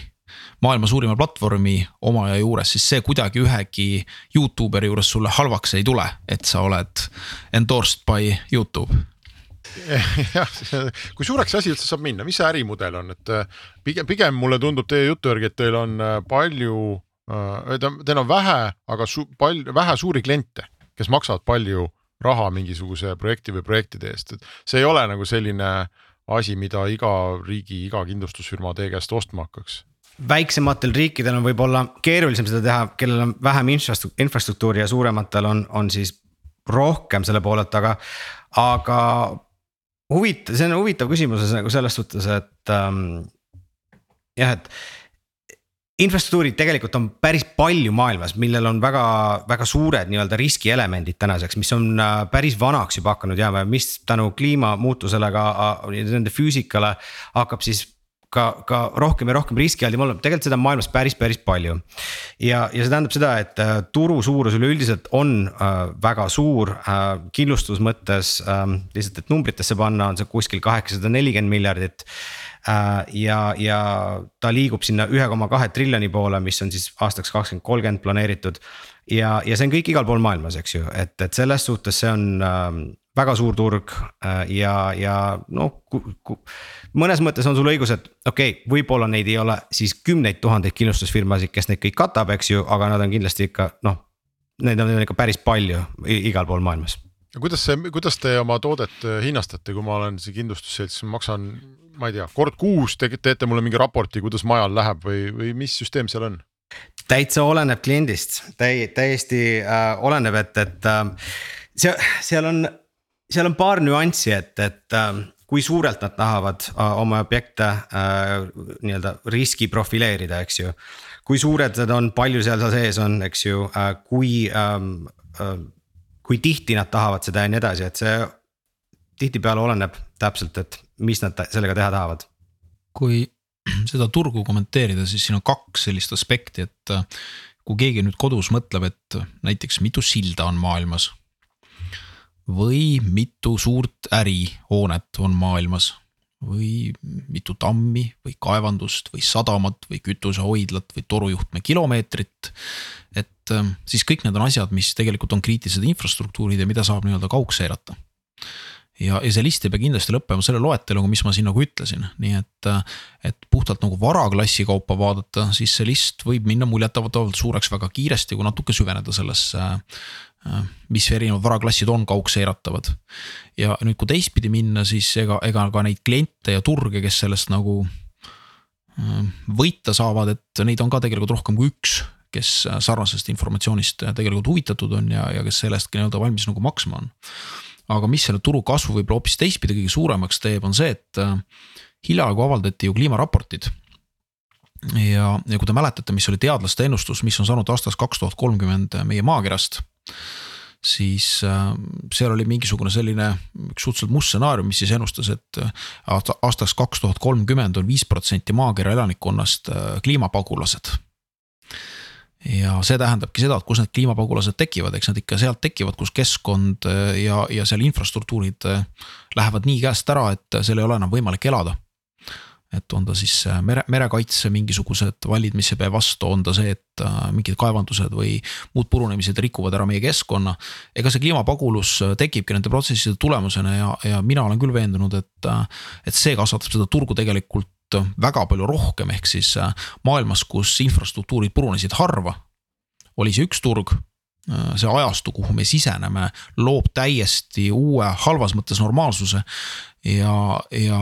maailma suurima platvormi omaja juures, siis see kuidagi ühegi Youtuberi juures sulle halvaks ei tule, et sa oled endorsed by Youtube. Jah, kui suureks see asi üldse saab minna, mis see ärimudel on, et äh, pigem, pigem mulle tundub teie jutu järgi, et teil on äh, palju teil on vähe, aga su, palju, vähe suuri kliente, kes maksavad palju raha mingisuguse projekti või projektide eest, et see ei ole nagu selline asi, mida iga riigi, iga kindlustusfirma teie käest ostma hakkaks. Väiksematel riikidel on võib-olla keerulisem seda teha, kellel on vähem infrastruktuuri ja suurematel on, on siis rohkem selle poolelt, aga, aga huvitav, see on huvitav küsimus nagu selles suhtes, et ähm, jah, et infrastruktuurid tegelikult on päris palju maailmas, millel on väga, väga suured nii-öelda riskielemendid tänaseks, mis on äh, päris vanaks juba hakanud jääma ja mis tänu kliimamuutusele ka nende füüsikale hakkab siis ka, ka rohkem ja rohkem riskialtim olla, tegelikult seda on maailmas päris, päris palju. ja, ja see tähendab seda, et äh, turu suurus üleüldiselt on äh, väga suur äh,, kindlustus mõttes äh, lihtsalt, et numbritesse panna, on see kuskil kaheksasada nelikümmend miljardit. Ja, ja ta liigub sinna ühe koma kahe triljoni poole, mis on siis aastaks kakskümmend kolmkümmend planeeritud ja, ja see on kõik igal pool maailmas, eks ju, et, et selles suhtes see on äh, väga suur turg äh, ja, ja noh mõnes mõttes on sul õigus, et okei okay,, võib-olla neid ei ole siis kümneid tuhandeid kindlustusfirmasid, kes neid kõik katab, eks ju, aga nad on kindlasti ikka noh. Neid on ikka päris palju igal pool maailmas. Kuidas see, kuidas te oma toodet äh, hinnastate, kui ma olen see kindlustusselts, maksan, ma ei tea, kord kuus te teete mulle mingi raporti, kuidas majal läheb või, või mis süsteem seal on? täitsa oleneb kliendist, täi-, täiesti äh, oleneb, et, et äh, see, seal on, seal on paar nüanssi, et, et äh, kui suurelt nad tahavad äh, oma objekte äh, nii-öelda riski profileerida, eks ju. kui suured need on, palju seal sees on, eks ju, äh, kui, ähm, kui tihti nad tahavad seda ja nii edasi, et see tihtipeale oleneb täpselt, et mis nad sellega teha tahavad. kui seda turgu kommenteerida, siis siin on kaks sellist aspekti, et kui keegi nüüd kodus mõtleb, et näiteks mitu silda on maailmas või mitu suurt ärihoonet on maailmas või mitu tammi või kaevandust või sadamat või kütusehoidlat või torujuhtme kilomeetrit. et ähm, siis kõik need on asjad, mis tegelikult on kriitilised infrastruktuurid ja mida saab nii-öelda kaugseirata. ja, ja see list ei pea kindlasti lõppema selle loeteluga, mis ma siin nagu ütlesin, nii et, äh, et puhtalt nagu varaklassi kaupa vaadata, siis see list võib minna muljetavaldavalt suureks väga kiiresti, kui natuke süveneda sellesse Äh, mis erinevad varaklassid on kaugseiratavad. ja nüüd, kui teistpidi minna, siis ega, ega ka neid kliente ja turge, kes sellest nagu äh, võita saavad, et neid on ka tegelikult rohkem kui üks, kes sarnasest informatsioonist tegelikult huvitatud on ja, ja kes sellest nii-öelda valmis nagu maksma on. aga mis selle turu kasvu võib-olla hoopis teistpidi kõige suuremaks teeb, on see, et äh, hiljaaegu avaldati ju kliimaraportid ja, ja kui te mäletate, mis oli teadlaste ennustus, mis on saanud aastast kaks tuhat kolmkümmend meie maakerast siis äh, seal oli mingisugune selline üks suhteliselt must stsenaarium, mis siis ennustas, et äh, aastaks kaks tuhat kolmkümmend on viis protsenti maakera elanikkonnast äh, kliimapagulased. ja see tähendabki seda, et kus need kliimapagulased tekivad, eks nad ikka sealt tekivad, kus keskkond ja, ja seal infrastruktuurid lähevad nii käest ära, et seal ei ole enam võimalik elada et on ta siis äh, mere, merekaitse mingisugused vallid, mis ei pea vastu, on ta see, et äh, mingid kaevandused või muud purunemised rikuvad ära meie keskkonna. ega see kliimapagulus äh, tekibki nende protsesside tulemusena ja, ja mina olen küll veendunud, et, et see kasvatab seda turgu tegelikult väga palju rohkem, ehk siis maailmas, kus infrastruktuurid purunesid harva, oli see üks turg see ajastu, kuhu me siseneme, loob täiesti uue halvas mõttes normaalsuse ja, ja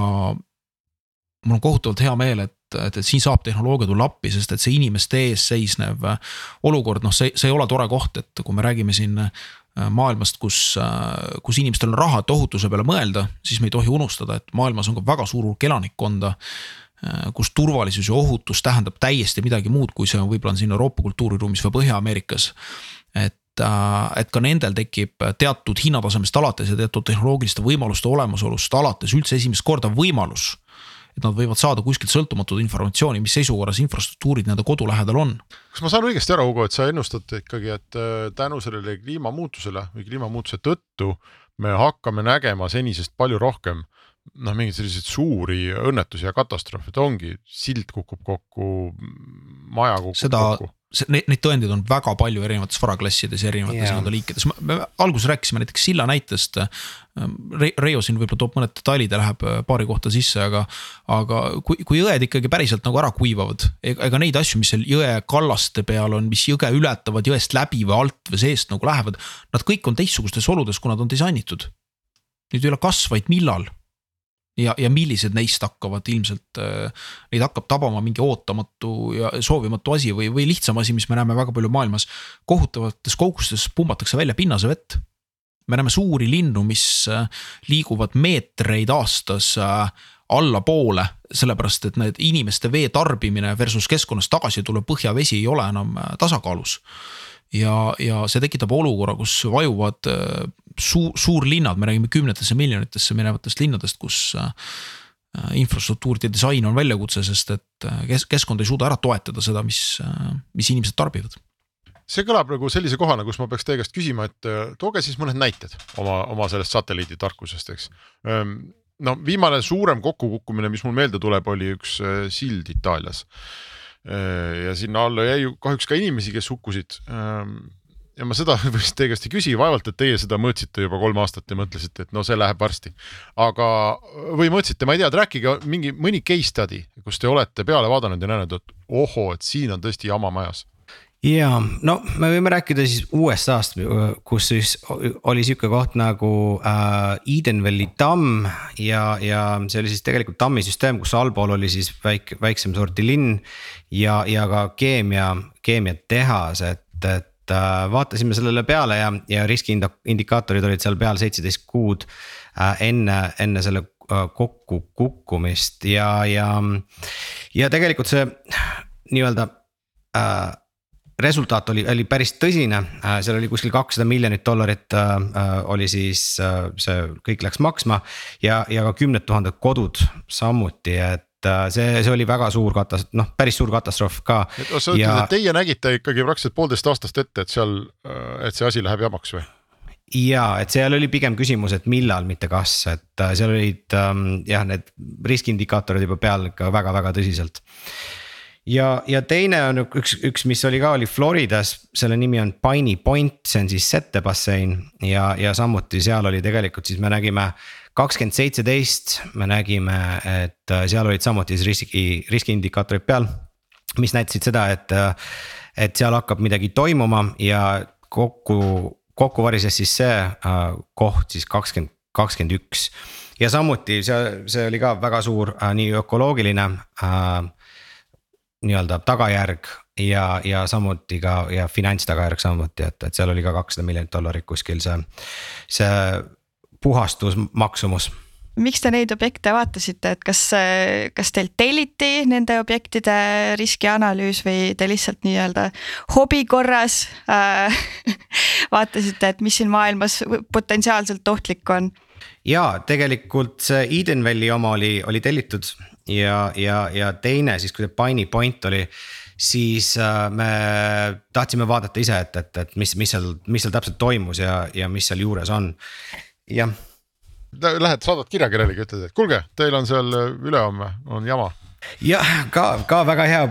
mul on kohutavalt hea meel, et, et, et siin saab tehnoloogia tulla appi, sest et see inimeste ees seisnev äh, olukord, noh, see, see ei ole tore koht, et kui me räägime siin äh, maailmast, kus, äh, kus inimestel on raha, et ohutuse peale mõelda, siis me ei tohi unustada, et maailmas on ka väga suur hulk elanikkonda kus turvalisus ja ohutus tähendab täiesti midagi muud, kui see on võib-olla on siin Euroopa kultuuriruumis või Põhja-Ameerikas. et, et ka nendel tekib teatud hinnatasemest alates ja teatud tehnoloogiliste võimaluste olemasolust alates üldse esimest korda võimalus et nad võivad saada kuskilt sõltumatut informatsiooni, mis seisukorras infrastruktuurid nende kodu lähedal on. kas ma saan õigesti aru, Hugo, et sa ennustad ikkagi, et äh, tänu sellele kliimamuutusele või kliimamuutuse tõttu me hakkame nägema senisest palju rohkem noh, mingeid selliseid suuri õnnetusi ja katastroofe, ta ongi, sild kukub kokku, maja kukub Seda... kokku neid, neid tõendeid on väga palju erinevates varaklassides ja erinevates Jaa. nii-öelda liikides, me alguses rääkisime näiteks silla näitest. Re-, Reio siin võib-olla toob mõned detailid ja läheb äh, paari kohta sisse, aga. aga kui, kui jõed ikkagi päriselt nagu ära kuivavad, ega, ega neid asju, mis seal jõe kallaste peal on, mis jõge ületavad jõest läbi või alt või seest nagu lähevad. Nad kõik on teistsugustes oludes, kui nad on disainitud. nüüd ei ole kas, vaid millal ja, ja millised neist hakkavad ilmselt äh,, neid hakkab tabama mingi ootamatu ja soovimatu asi või, või lihtsam asi, mis me näeme väga palju maailmas. kohutavates kogustes pumbatakse välja pinnasevett. me näeme suuri linnu, mis äh, liiguvad meetreid aastas äh, allapoole, sellepärast et need inimeste vee tarbimine versus keskkonnast tagasi tulev põhjavesi ei ole enam tasakaalus ja, ja see tekitab olukorra, kus vajuvad suur, suurlinnad, me räägime kümnetesse miljonitesse minevatest linnadest, kus äh, infrastruktuuride disain on väljakutse, sest et äh, kes-, keskkond ei suuda ära toetada seda, mis, mis inimesed tarbivad see kõlab nagu sellise kohana, kus ma peaks teie käest küsima, et tooge siis mõned näited oma, oma sellest satelliiditarkusest, eks. no viimane suurem kokkukukkumine, mis mul meelde tuleb, oli üks sild Itaalias Äh, ja sinna alla jäi ju kahjuks ka inimesi, kes hukkusid. Ja ma seda vist teie käest ei küsi, vaevalt, et teie seda mõõtsite juba kolm aastat ja mõtlesite, et no see läheb varsti. aga, või mõõtsite, ma ei tea, rääkige mingi mõni case study, kus te olete peale vaadanud ja näinud, et ohoo, et siin on tõesti jama majas ja no me võime rääkida siis USA-st, kus siis oli sihuke koht nagu äh, Edenville'i tamm ja, ja see oli siis tegelikult tammisüsteem, kus allpool oli siis väike, väiksem sorti linn. ja, ja ka keemia, keemiatehas, et, et äh, vaatasime sellele peale ja, ja riskiindikaatorid olid seal peal seitseteist kuud äh, enne, enne selle äh, kokkukukkumist ja, ja, ja tegelikult see nii-öelda äh, resultaat oli, oli päris tõsine, äh, seal oli kuskil kakssada miljonit dollarit äh, oli siis äh, see kõik läks maksma. ja, ja ka kümned tuhanded kodud samuti, et see, see oli väga suur katas-, noh, päris suur katastroof ka. sa ütled ja..., et teie nägite ikkagi praktiliselt poolteist aastast ette, et seal, äh, et see asi läheb jamaks või? ja et seal oli pigem küsimus, et millal, mitte kas, et äh, seal olid ähm, jah, need riskiindikaatorid juba peal ikka väga-väga tõsiselt ja, ja teine on üks, üks, mis oli ka, oli Floridas, selle nimi on Piney Point, see on siis settebassein ja, ja samuti seal oli tegelikult siis me nägime. Kakskümmend seitseteist, me nägime, et äh, seal olid samuti siis riski, riskiindikaatorid peal. mis näitasid seda, et, äh, et seal hakkab midagi toimuma ja kokku, kokku varises siis see äh, koht siis kakskümmend, kakskümmend üks. ja samuti see, see oli ka väga suur nii ökoloogiline nii-öelda tagajärg ja, ja samuti ka ja finantstagajärg samuti, et, et seal oli ka kakssada miljonit dollarit kuskil see, see puhastusmaksumus miks te neid objekte vaatasite, et kas, kas teilt telliti nende objektide riskianalüüs või te lihtsalt nii-öelda hobi korras äh, vaatasite, et mis siin maailmas potentsiaalselt ohtlik on? ja tegelikult see Edenville'i oma oli, oli tellitud ja, ja, ja teine siis, kui see Piney Point oli siis äh, me tahtsime vaadata ise, et, et, et mis, mis seal, mis seal täpselt toimus ja, ja mis seal juures on, jah. Lähed, saadad kirja kellelegi, ütled, et kuulge, teil on seal ülehomme on jama. jah, ka, ka väga hea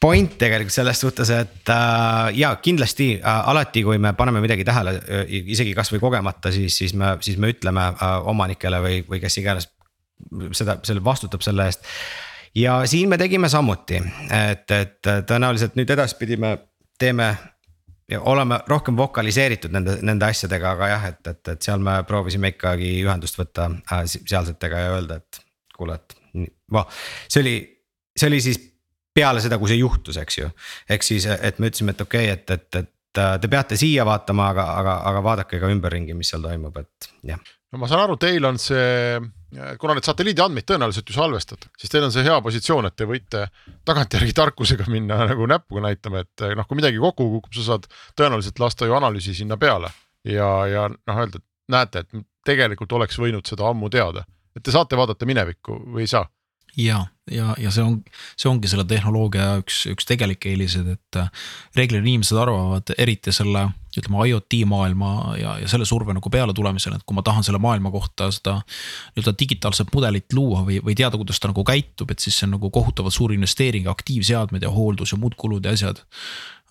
point tegelikult selles suhtes, et äh, ja kindlasti äh, alati, kui me paneme midagi tähele äh,, isegi kasvõi kogemata, siis, siis me, siis me ütleme äh, omanikele või, või kes iganes seda, selle vastutab selle eest. ja siin me tegime samuti, et, et tõenäoliselt nüüd edaspidi me teeme ja oleme rohkem vokaliseeritud nende, nende asjadega, aga jah, et, et, et seal me proovisime ikkagi ühendust võtta äh, sealsetega ja öelda, et kuule, et noh, see oli, see oli siis peale seda, kui see juhtus, eks ju. ehk siis, et me ütlesime, et okei okay,, et, et, et te peate siia vaatama, aga, aga, aga vaadake ka ümberringi, mis seal toimub, et jah. no ma saan aru, teil on see kuna need satelliidi andmeid tõenäoliselt ju salvestate, siis teil on see hea positsioon, et te võite tagantjärgi tarkusega minna nagu näpuga näitama, et noh, kui midagi kokku kukub, sa saad tõenäoliselt lasta ju analüüsi sinna peale. Ja, ja noh, öelda, et näete, et tegelikult oleks võinud seda ammu teada, et te saate vaadata minevikku või ei saa ja, ja, ja see on, see ongi selle tehnoloogia üks, üks tegelik eelised, et reeglina inimesed arvavad, eriti selle ütleme IoT maailma ja, ja selle surve nagu peale tulemisel, et kui ma tahan selle maailma kohta seda. nii-öelda digitaalset mudelit luua või, või teada, kuidas ta nagu käitub, et siis see on nagu kohutavalt suur investeering, aktiivseadmed ja hooldus ja muud kulud ja asjad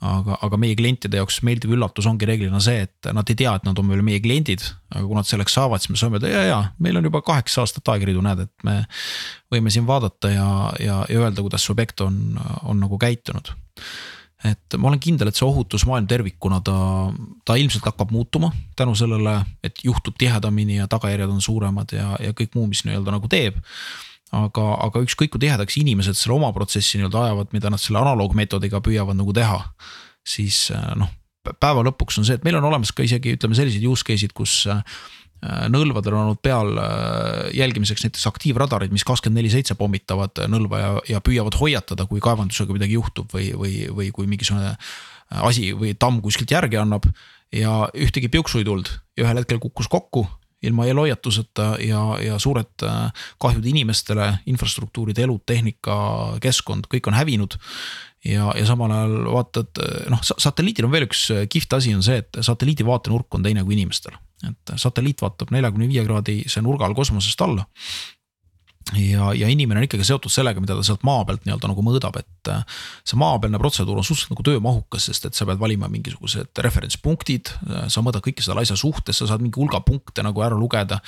aga, aga meie klientide jaoks meeldiv üllatus ongi reeglina see, et nad ei tea, et nad on veel meie kliendid. aga kui nad selleks saavad, siis me saame öelda ja, ja meil on juba kaheksa aastat aegridu, näed, et me võime siin vaadata ja, ja, ja öelda, kuidas see objekt on, on nagu käitunud. Et ma olen kindel, et see ohutusmaailm tervikuna ta, ta ilmselt hakkab muutuma tänu sellele, et juhtub tihedamini ja tagajärjed on suuremad ja, ja kõik muu, mis nii-öelda nagu teeb aga, aga ükskõik kui tihedaks inimesed selle oma protsessi nii-öelda ajavad, mida nad selle analoogmeetodiga püüavad nagu teha. siis äh, noh, päeva lõpuks on see, et meil on olemas ka isegi ütleme sellised use case'id, kus äh, nõlvadel on olnud peal äh, jälgimiseks näiteks aktiivradarid, mis kakskümmend neli seitse pommitavad nõlva ja, ja püüavad hoiatada, kui kaevandusega midagi juhtub või, või, või kui mingisugune asi või tamm kuskilt järgi annab. ja ühtegi piuksu ei tulnud ja ühel hetkel kukkus kokku ilma eelhoiatuseta ja, ja suured äh, kahjud inimestele, infrastruktuuride, elud, tehnika, keskkond, kõik on hävinud. ja, ja samal ajal vaatad, noh satelliidil on veel üks äh, kihvt asi on see, et satelliidi vaatenurk on teine kui inimestel. et satelliit vaatab neljakümne viie kraadise nurga all kosmosest alla ja, ja inimene on ikkagi seotud sellega, mida ta sealt maa pealt nii-öelda nagu mõõdab, et äh, see maapealne protseduur on suhteliselt nagu töömahukas, sest et sa pead valima mingisugused referentspunktid. Äh, sa mõõdad kõike selle asja suhtes, sa saad mingi hulga punkte nagu ära lugeda.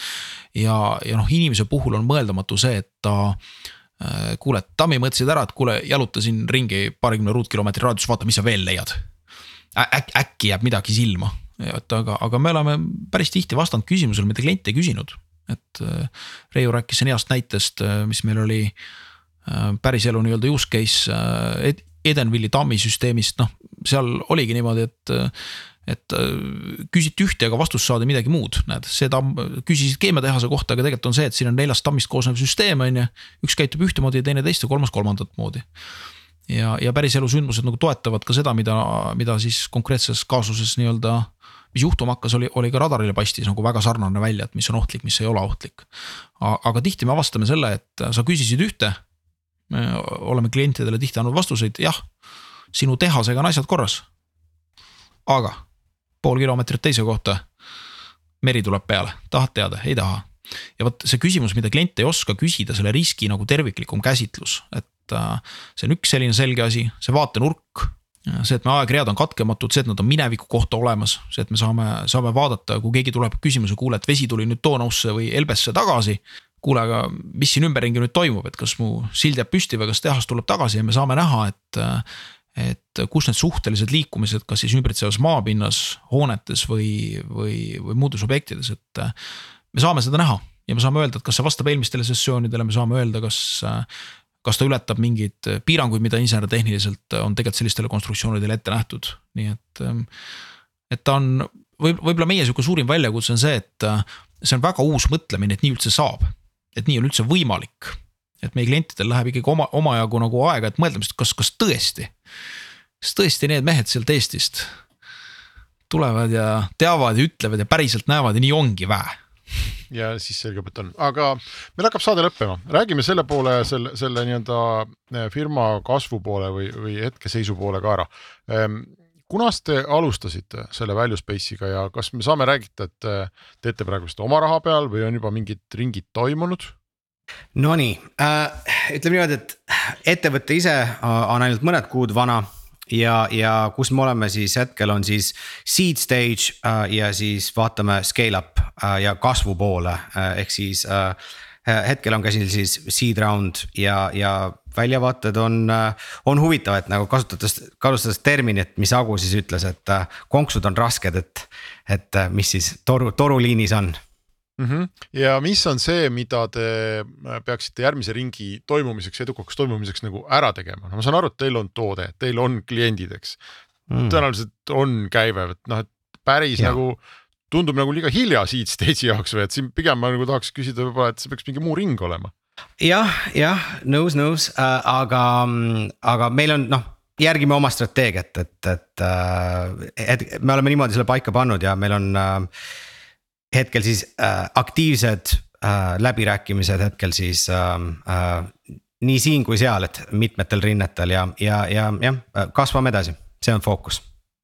ja, ja noh, inimese puhul on mõeldamatu see, et ta äh, kuule, tammi mõtlesid ära, et kuule, jaluta siin ringi paarikümne ruutkilomeetri raadiuses, vaata, mis sa veel leiad Äk,. äkki jääb midagi silma, et aga, aga me oleme päris tihti vastanud küsimusele, mida klient ei küsinud et äh, Reiu rääkis siin heast näitest, äh, mis meil oli äh, päriselu nii-öelda use case Edenvilli tammi süsteemist, noh, seal oligi niimoodi, et et küsiti ühte, aga vastust saadi midagi muud, näed, see tamm, küsisid keemiatehase kohta, aga tegelikult on see, et siin on neljast tammist koosnev süsteem, on ju. üks käitub ühtemoodi teine teist ja kolmas kolmandat moodi. ja, ja päriselu sündmused nagu toetavad ka seda, mida, mida siis konkreetses kaasuses nii-öelda mis juhtuma hakkas, oli, oli ka radarile paistis nagu väga sarnane välja, et mis on ohtlik, mis ei ole ohtlik. aga tihti me avastame selle, et sa küsisid ühte. me oleme klientidele tihti andnud vastuseid, jah, sinu tehasega on asjad korras. aga pool kilomeetrit teise kohta, meri tuleb peale, tahad teada, ei taha. ja vot see küsimus, mida klient ei oska küsida, selle riski nagu terviklikum käsitlus, et äh, see on üks selline selge asi, see vaatenurk see, et me aegread on katkematud, see, et nad on mineviku kohta olemas, see, et me saame, saame vaadata, kui keegi tuleb küsimuse, kuule, et vesi tuli nüüd Donausse või Elbesse tagasi. kuule, aga mis siin ümberringi nüüd toimub, et kas mu sild jääb püsti või kas tehas tuleb tagasi ja me saame näha, et. et kus need suhtelised liikumised, kas siis ümbritsevas maapinnas, hoonetes või, või, või muudes objektides, et. me saame seda näha ja me saame öelda, et kas see vastab eelmistele sessioonidele, me saame öelda, kas kas ta ületab mingeid piiranguid, mida insener-tehniliselt on tegelikult sellistele konstruktsioonidele ette nähtud, nii et. Ähm, et ta on, võib, võib-olla meie sihuke suurim väljakutse on see, et äh, see on väga uus mõtlemine, et nii üldse saab. et nii on üldse võimalik. et meie klientidel läheb ikkagi oma, omajagu nagu aega, et mõelda, kas, kas tõesti. kas tõesti need mehed sealt Eestist tulevad ja teavad ja ütlevad ja päriselt näevad ja nii ongi vä ja siis selgub, et on, aga meil hakkab saade lõppema, räägime selle poole, selle, selle nii-öelda eh, firma kasvu poole või, või hetkeseisu poole ka ära. Ehm, kunas te alustasite selle Value Space'iga ja kas me saame räägida, et eh, teete praegu seda oma raha peal või on juba mingid ringid toimunud? Nonii äh,, ütleme niimoodi, et ettevõte ise on ainult mõned kuud vana ja, ja kus me oleme siis hetkel on siis seed stage äh, ja siis vaatame scale up äh, ja kasvu poole. Äh, ehk siis hetkel on käsil siis seed round ja, ja väljavaated on, on huvitavad nagu kasutades, kasutades terminit, mis Agu siis ütles, et konksud on rasked, et, et mis siis toru, toruliinis on mm. -hmm. ja mis on see, mida te äh, peaksite järgmise ringi toimumiseks, edukaks toimumiseks nagu ära tegema, no ma saan aru, et teil on toode, teil on kliendid, eks mm.. tõenäoliselt on käive, et noh, et päris ja. nagu tundub nagu liiga hilja seed stage'i jaoks või et siin pigem ma nagu tahaks küsida võib-olla, et see peaks mingi muu ring olema. jah, jah, nõus, nõus äh,, aga, aga meil on noh järgime oma strateegiat, et, et, äh, et me oleme niimoodi selle paika pannud ja meil on äh, hetkel siis äh, aktiivsed äh, läbirääkimised hetkel siis äh, äh, nii siin kui seal, et mitmetel rinnetel ja, ja, ja jah, kasvame edasi, see on fookus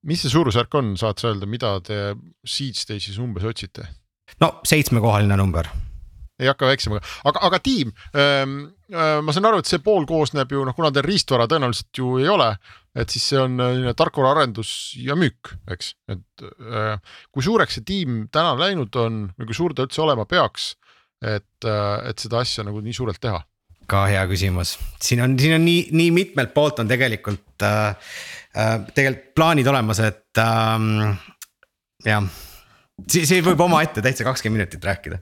mis see suurusjärk on, saad sa öelda, mida te Seed Stage'is umbes otsite? no seitsmekohaline number. ei hakka väiksemaga, aga, aga tiim ähm,. Äh, ma saan aru, et see pool koosneb ju noh, kuna teil riistvara tõenäoliselt ju ei ole, et siis see on äh, tarkvaraarendus ja müük, eks, et äh, kui suureks see tiim täna läinud on või kui suur ta üldse olema peaks, et äh,, et seda asja nagu nii suurelt teha? Ka hea küsimus, siin on, siin on nii, nii mitmelt poolt on tegelikult äh, tegelikult plaanid olemas, et ähm, jah see, see võib omaette täitsa kakskümmend minutit rääkida.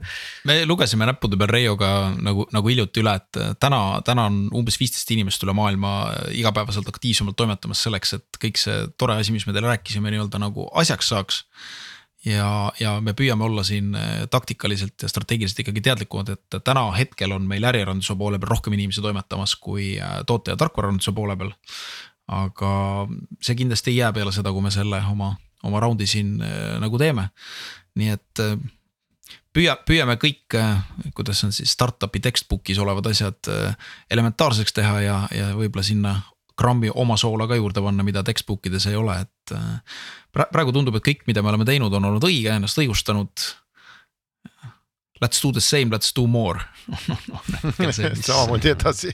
me lugesime näppude peal Reioga nagu, nagu hiljuti üle, et täna, täna on umbes viisteist inimest üle maailma igapäevaselt aktiivsemalt toimetamas selleks, et kõik see tore asi, mis me teile rääkisime, nii-öelda nagu asjaks saaks ja, ja me püüame olla siin eh, taktikaliselt ja strateegiliselt ikkagi teadlikumad, et täna hetkel on meil äriarenduse poole peal rohkem inimesi toimetamas kui eh, toote ja tarkvaraarenduse poole peal. aga see kindlasti ei jää peale seda, kui me selle oma, oma raundi siin eh, nagu teeme. nii et püüa, püüame kõik, kuidas on siis startup'i textbook'is olevad asjad elementaarseks teha ja, ja võib-olla sinna grammi oma soola ka juurde panna, mida textbook ides ei ole, et. Äh, praegu tundub, et kõik, mida me oleme teinud, on olnud õige, ennast õigustanud. Let's do the same, let's do more samamoodi edasi,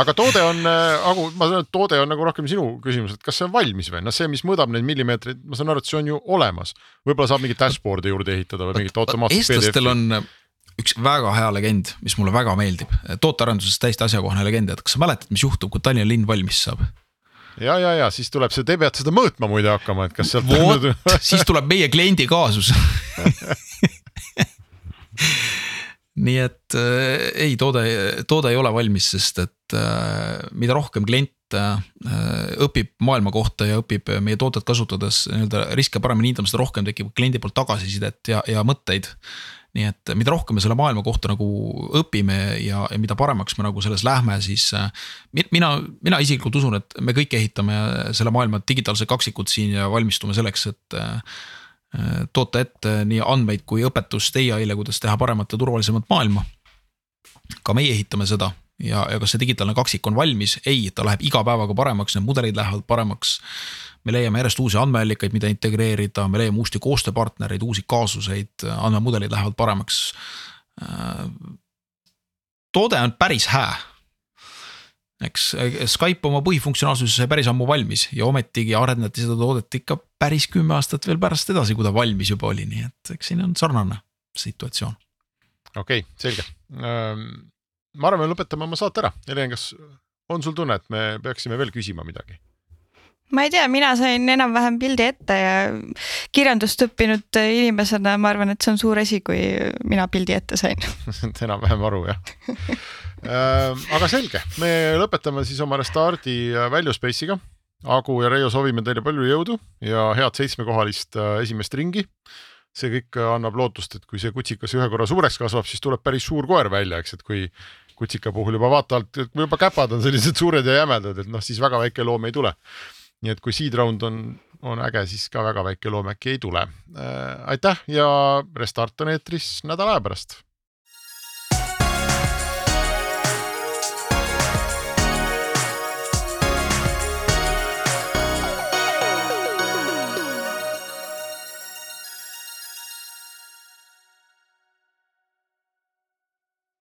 aga toode on, äh, Agu, ma saan aru, et toode on nagu rohkem sinu küsimus, et kas see on valmis või noh, see, mis mõõdab neid millimeetreid, ma saan aru, et see on ju olemas. võib-olla saab mingit dashboard'i juurde ehitada või mingit automaatset. eestlastel on üks väga hea legend, mis mulle väga meeldib, tootearenduses täiesti asjakohane legend, et kas sa mäletad, mis juhtub, kui Tallinna linn valmis saab? ja, ja, ja siis tuleb see, te peate seda mõõtma muide hakkama, et kas sealt. vot, siis tuleb meie kliendi kaasus nii et äh, ei, toode, toode ei ole valmis, sest et äh, mida rohkem klient äh, õpib maailma kohta ja õpib meie toodet kasutades nii-öelda riske paremini hindama, seda rohkem tekib kliendi poolt tagasisidet ja, ja mõtteid. Nii et mida rohkem me selle maailma kohta nagu õpime ja, ja mida paremaks me nagu selles lähme, siis mina, mina isiklikult usun, et me kõik ehitame selle maailma digitaalse kaksikut siin ja valmistume selleks, et toota ette nii andmeid kui õpetust ai-le, kuidas teha paremat ja turvalisemat maailma. ka meie ehitame seda ja, ja kas see digitaalne kaksik on valmis, ei, ta läheb iga päevaga paremaks, need mudelid lähevad paremaks me leiame järjest uusi andmeallikaid, mida integreerida, me leiame uusi koostööpartnereid, uusi kaasuseid, andmemudelid lähevad paremaks. toode on päris hää. Eks Skype oma põhifunktsionaalsuse sai päris ammu valmis ja ometigi arendati seda toodet ikka päris kümme aastat veel pärast edasi, kui ta valmis juba oli, nii et eks siin on sarnane situatsioon. okei okay,, selge. ma arvan, me lõpetame oma saate ära, Helen, kas on sul tunne, et me peaksime veel küsima midagi? ma ei tea, mina sain enam-vähem pildi ette ja kirjandust õppinud inimesena ma arvan, et see on suur asi, kui mina pildi ette sain enam-vähem aru jah äh, aga selge, me lõpetame siis oma Restardi Value Space'iga. Agu ja Reio soovime teile palju jõudu ja head seitsmekohalist äh, esimest ringi. see kõik annab lootust, et kui see kutsikas ühe korra suureks kasvab, siis tuleb päris suur koer välja, eks, et kui kutsika puhul juba vaata alt, juba käpad on sellised suured ja jämedad, et noh, siis väga väike loom ei tule nii et kui seed round on, on äge, siis ka väga väike loom äkki ei tule. Äh, aitäh ja Restart on eetris nädala aja pärast